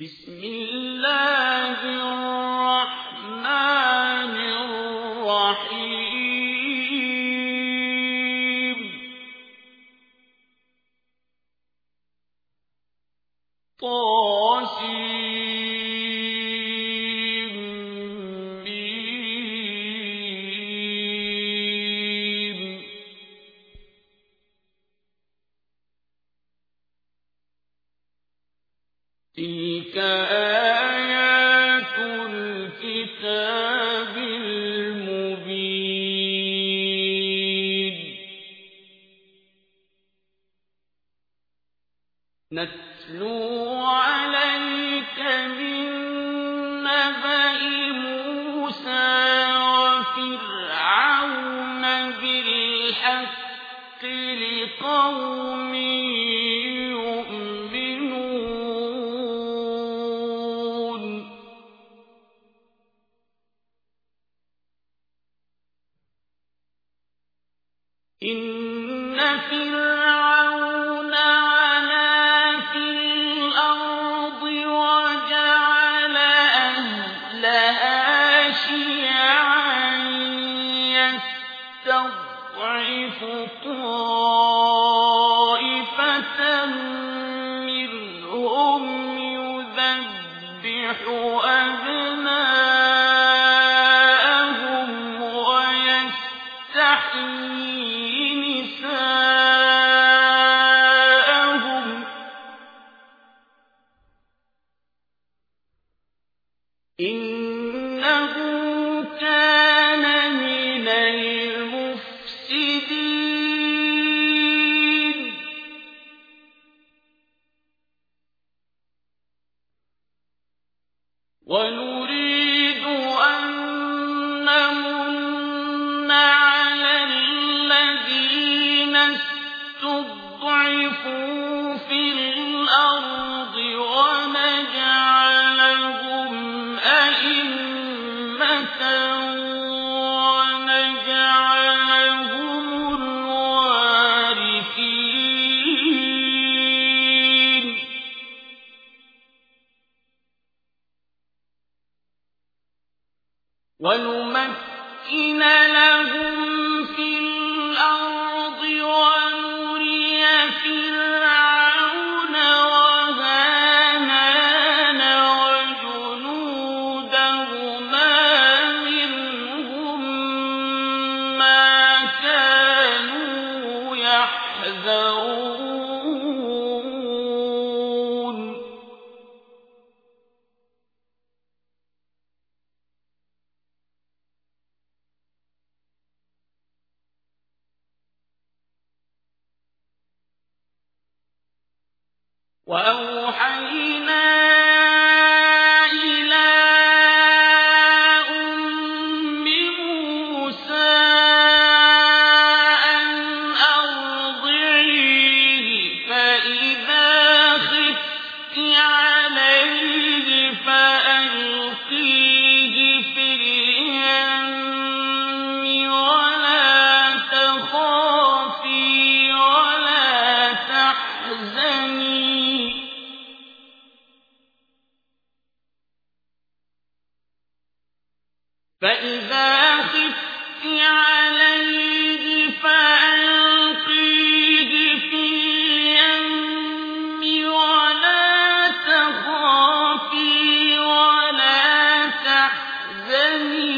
بسم الله ونريد تحزني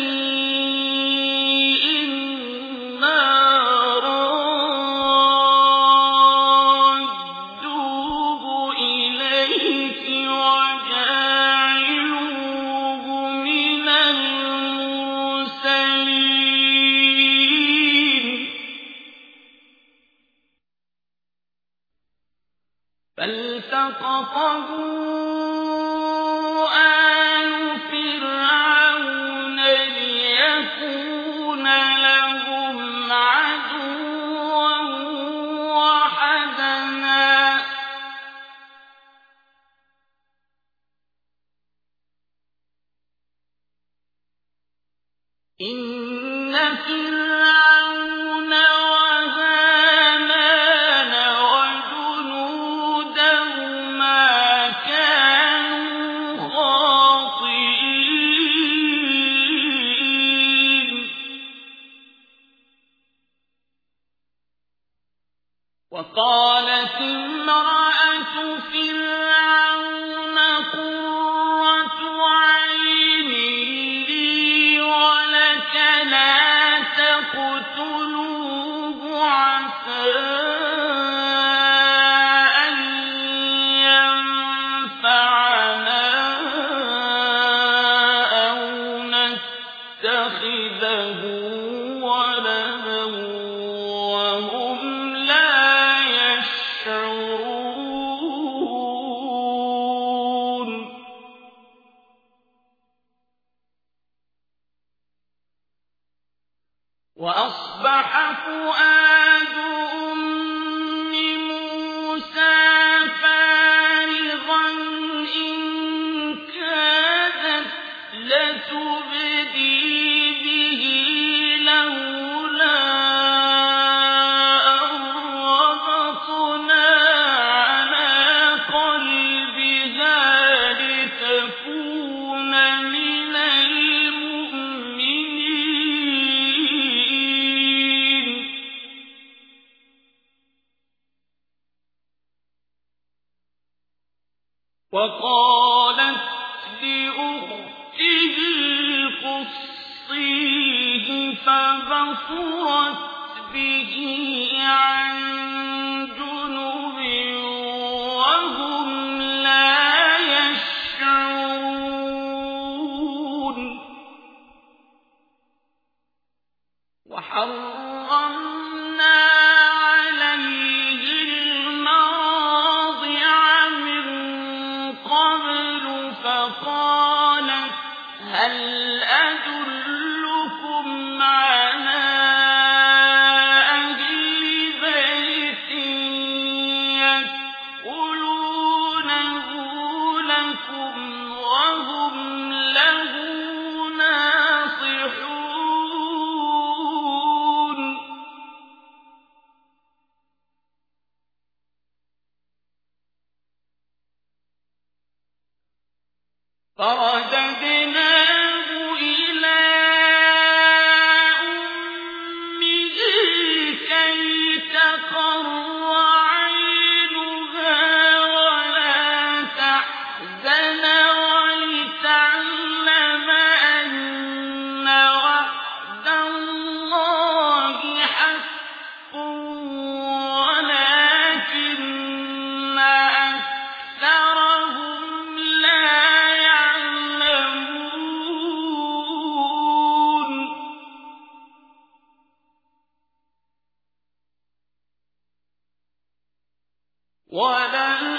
وَلَمَّا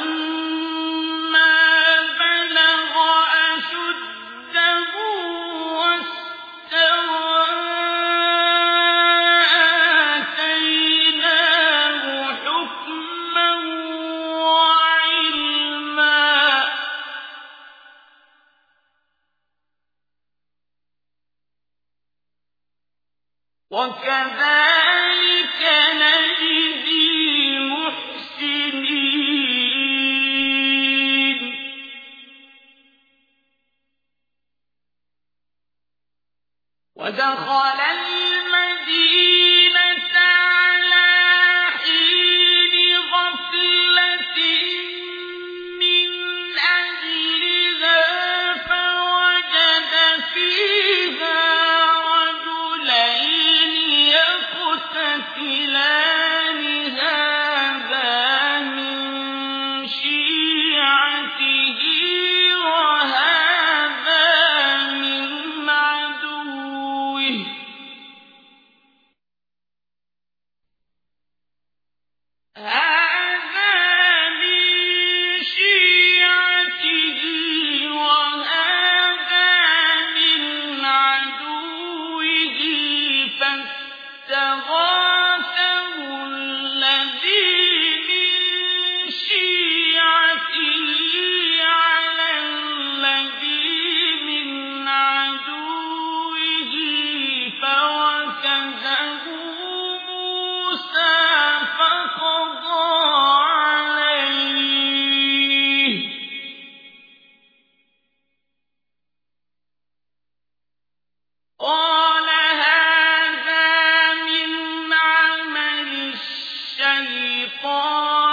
الشَّيْطَانِ ۖ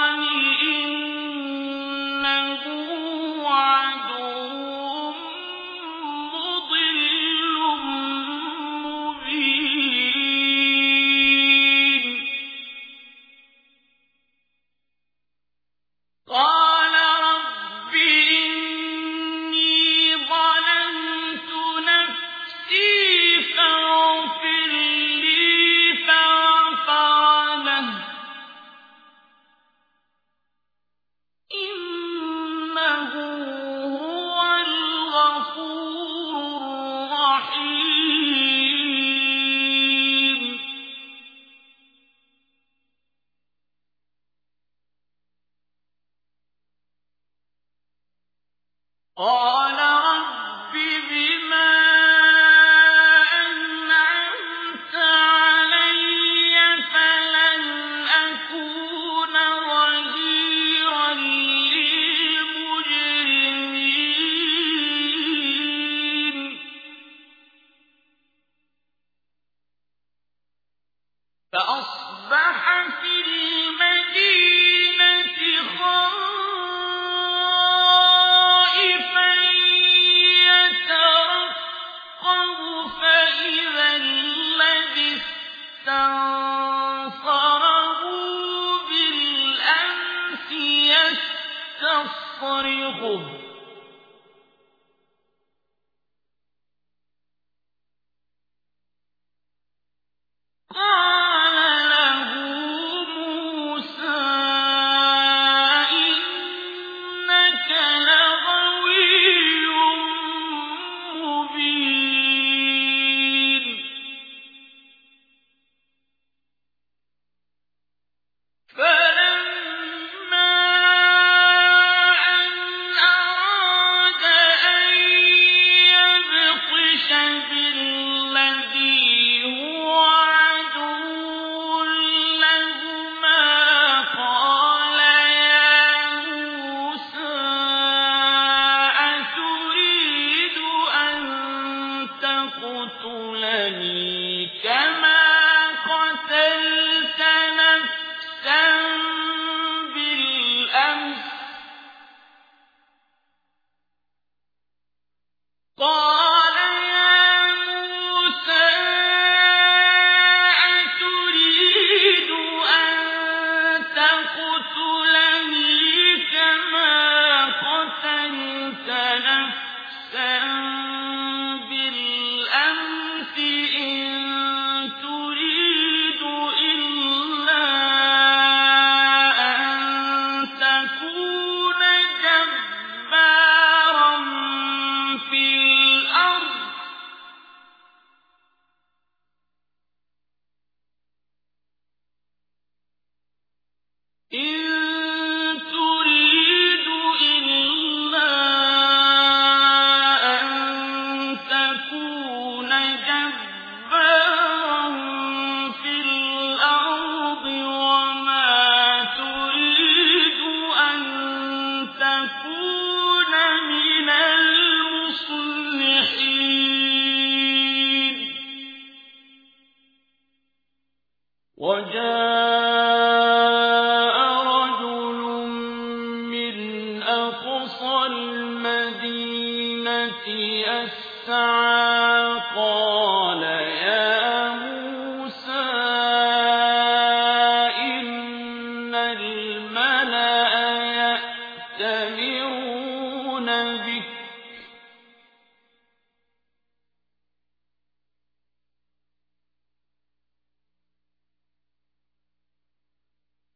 يأتمرون بك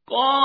قال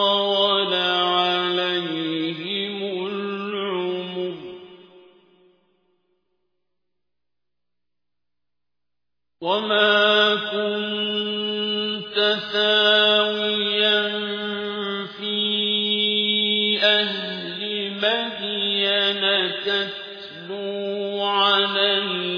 طال عليهم العمر وما كنت ساويا في أهل مدين تتلو عليه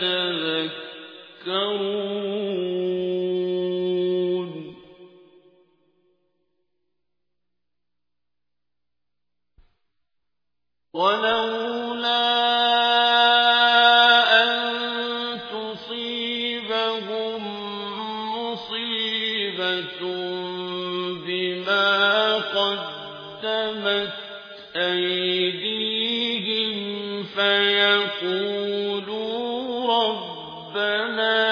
تذكرون ربنا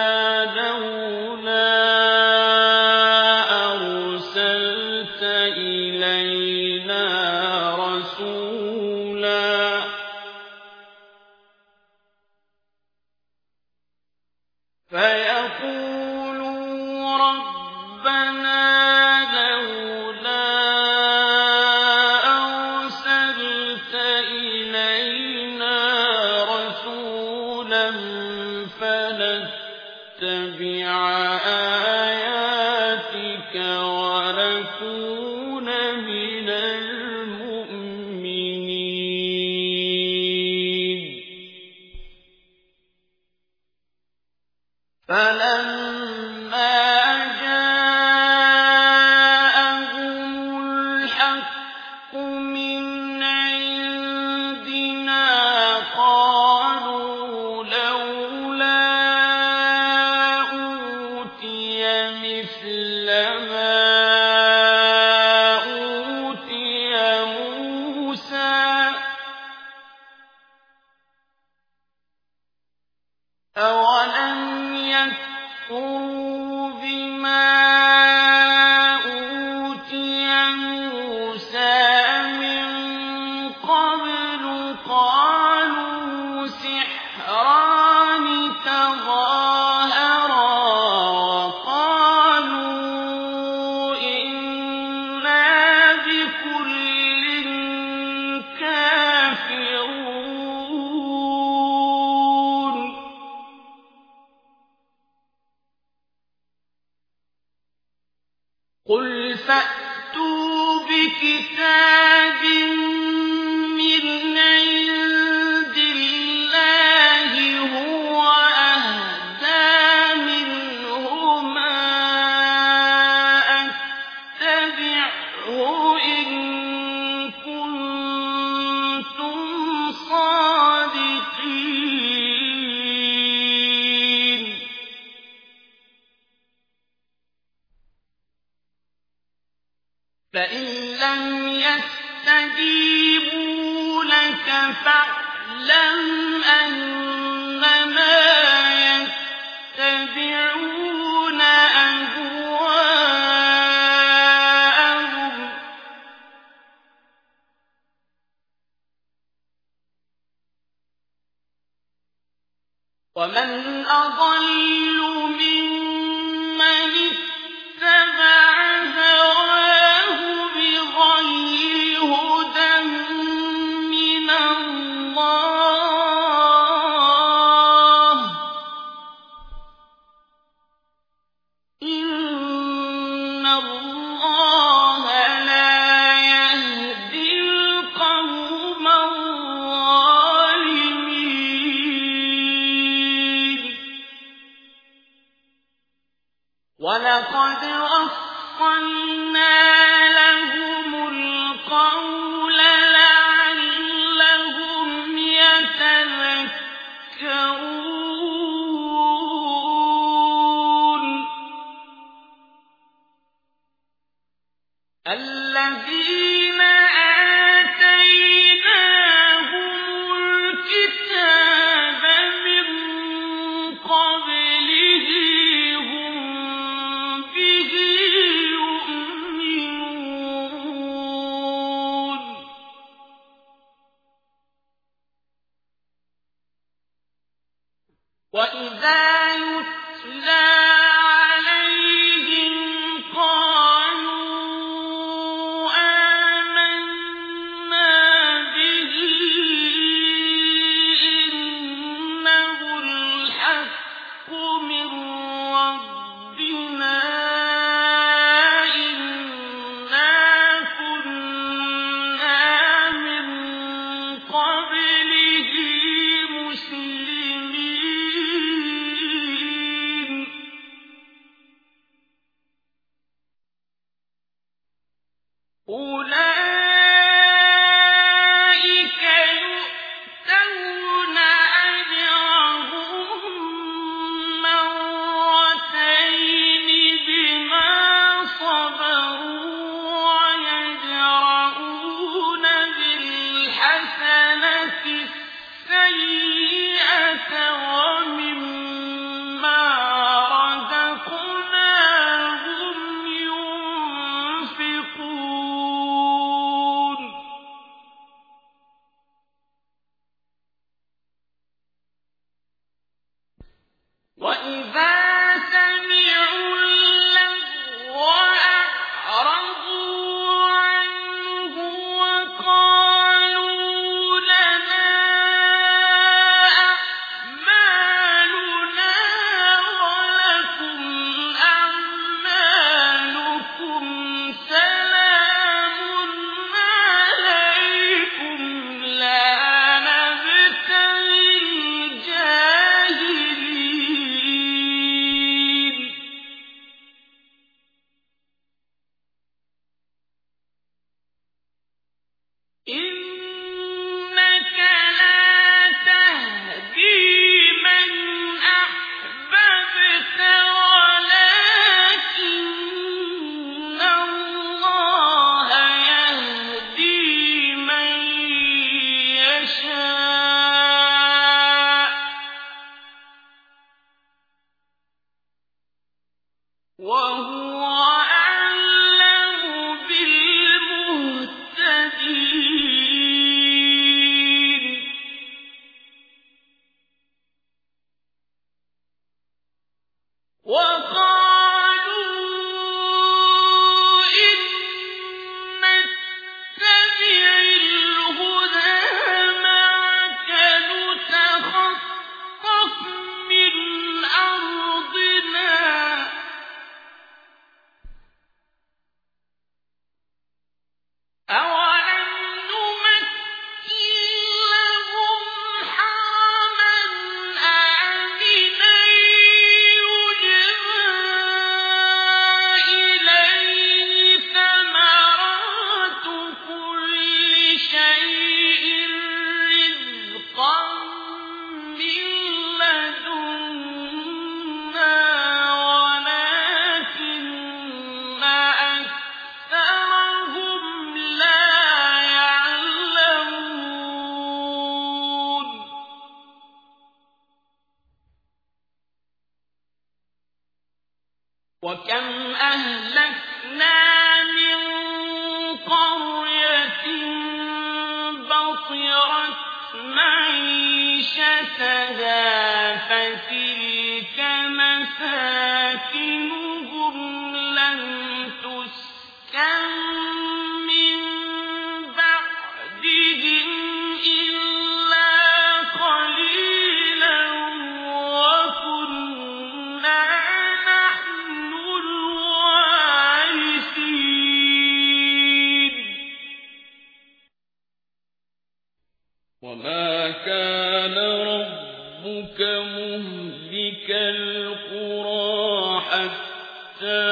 كان ربك مهلك القرى حتى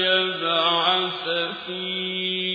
يبعث فيه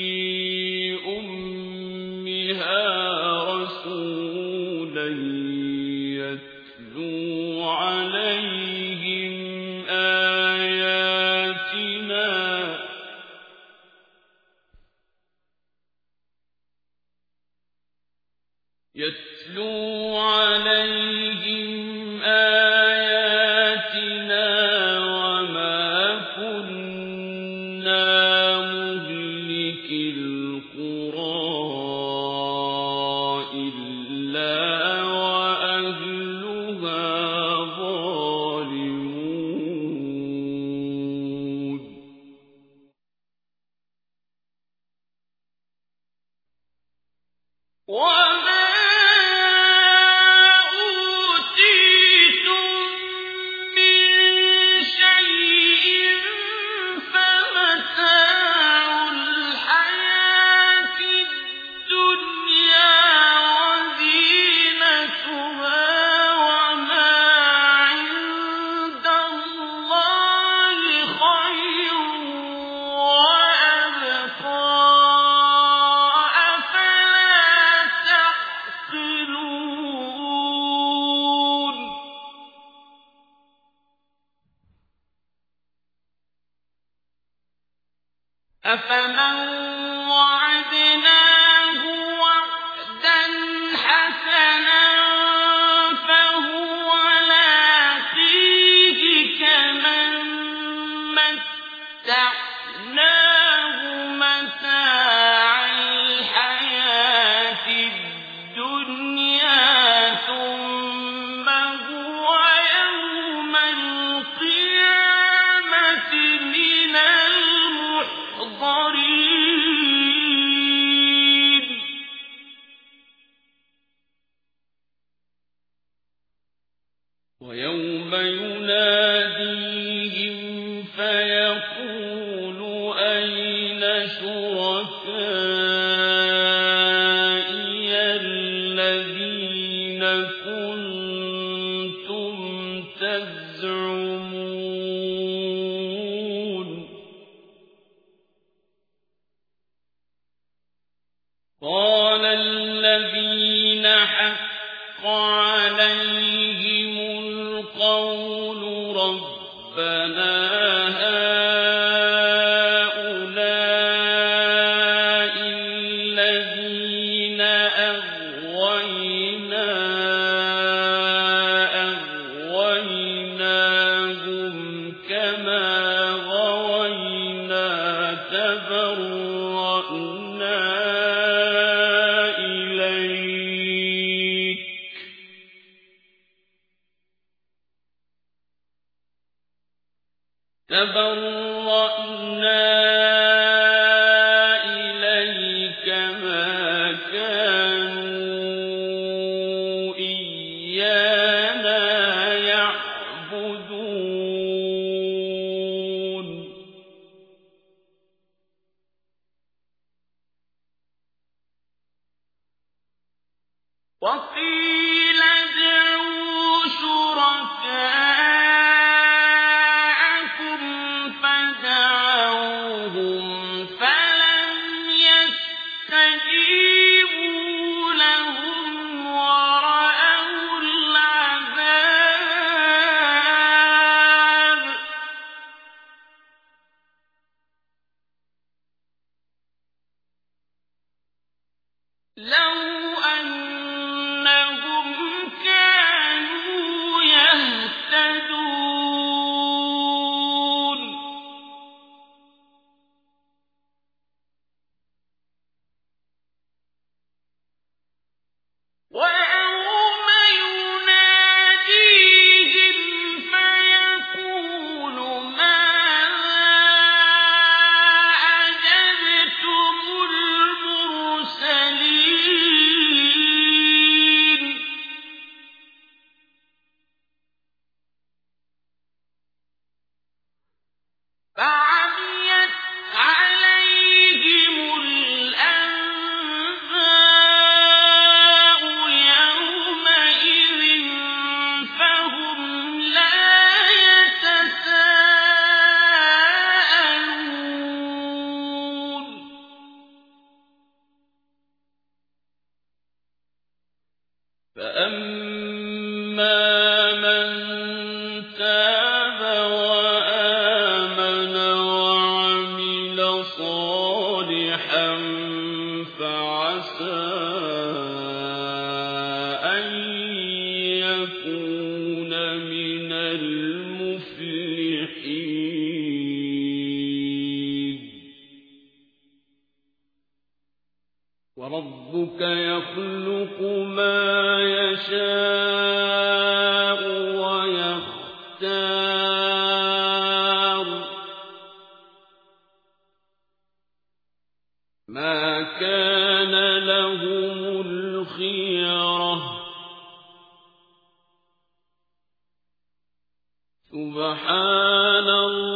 سبحان الله.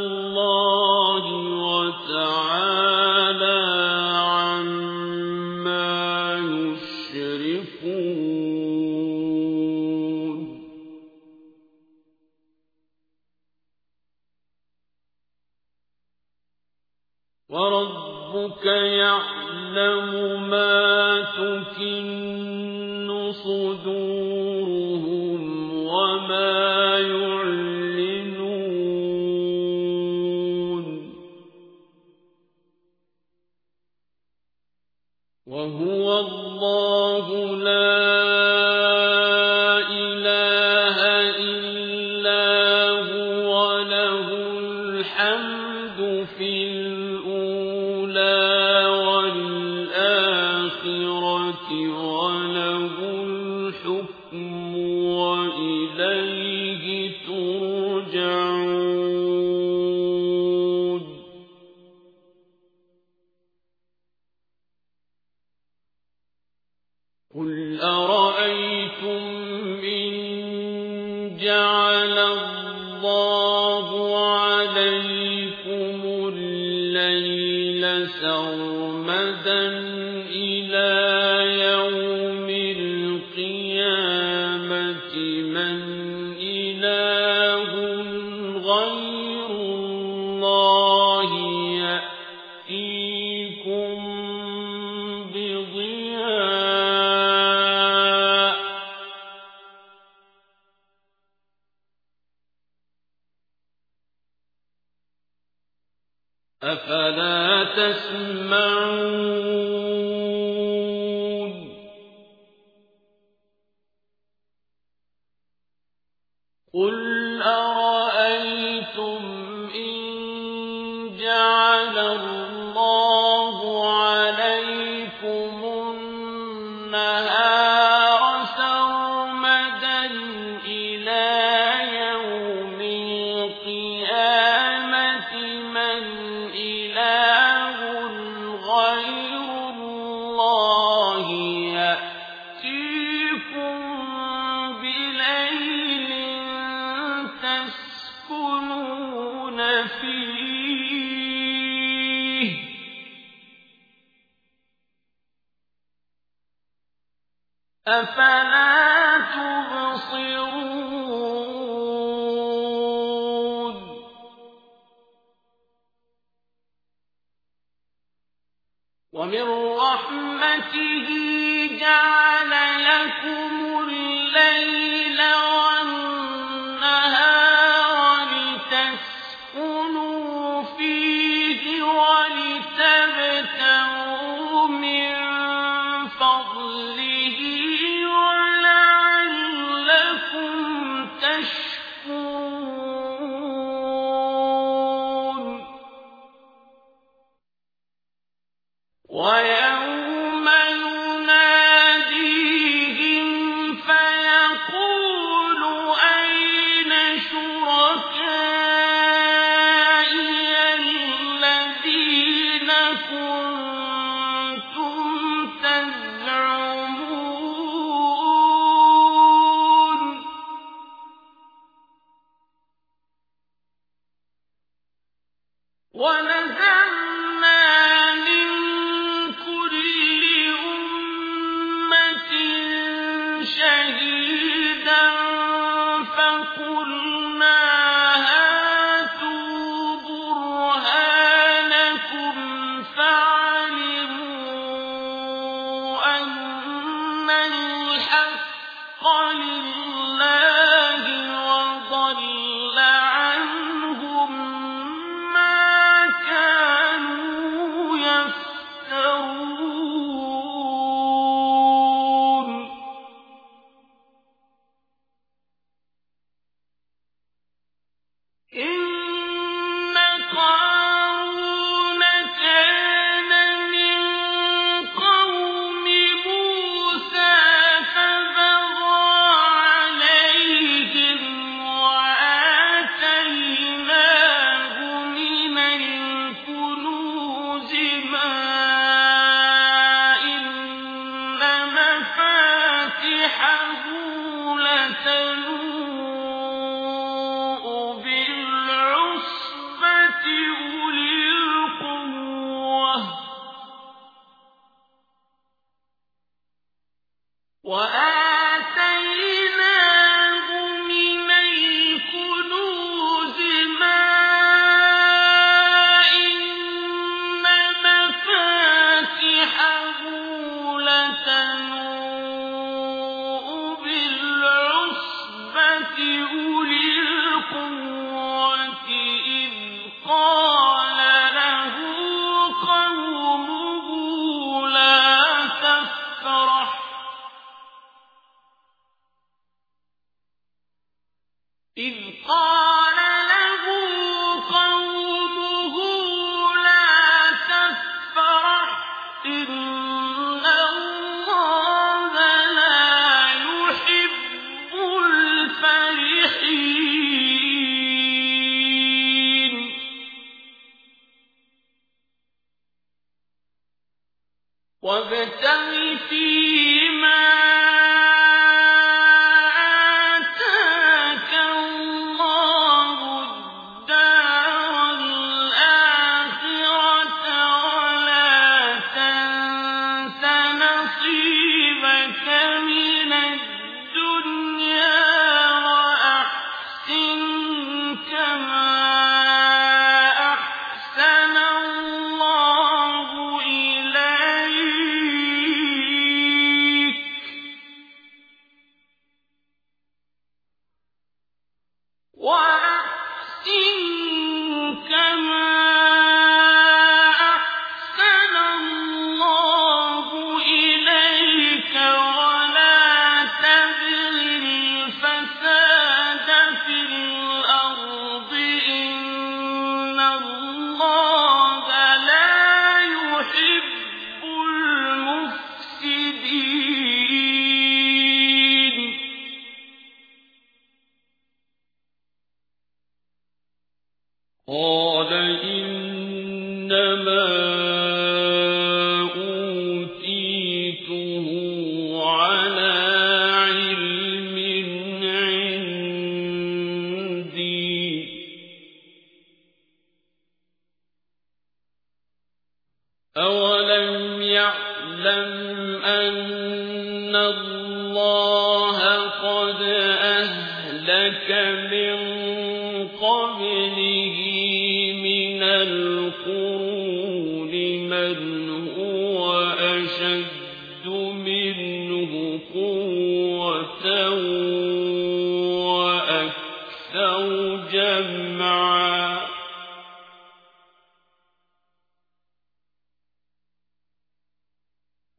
وابتغ فيما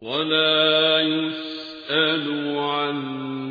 تِلْكَ الدَّارُ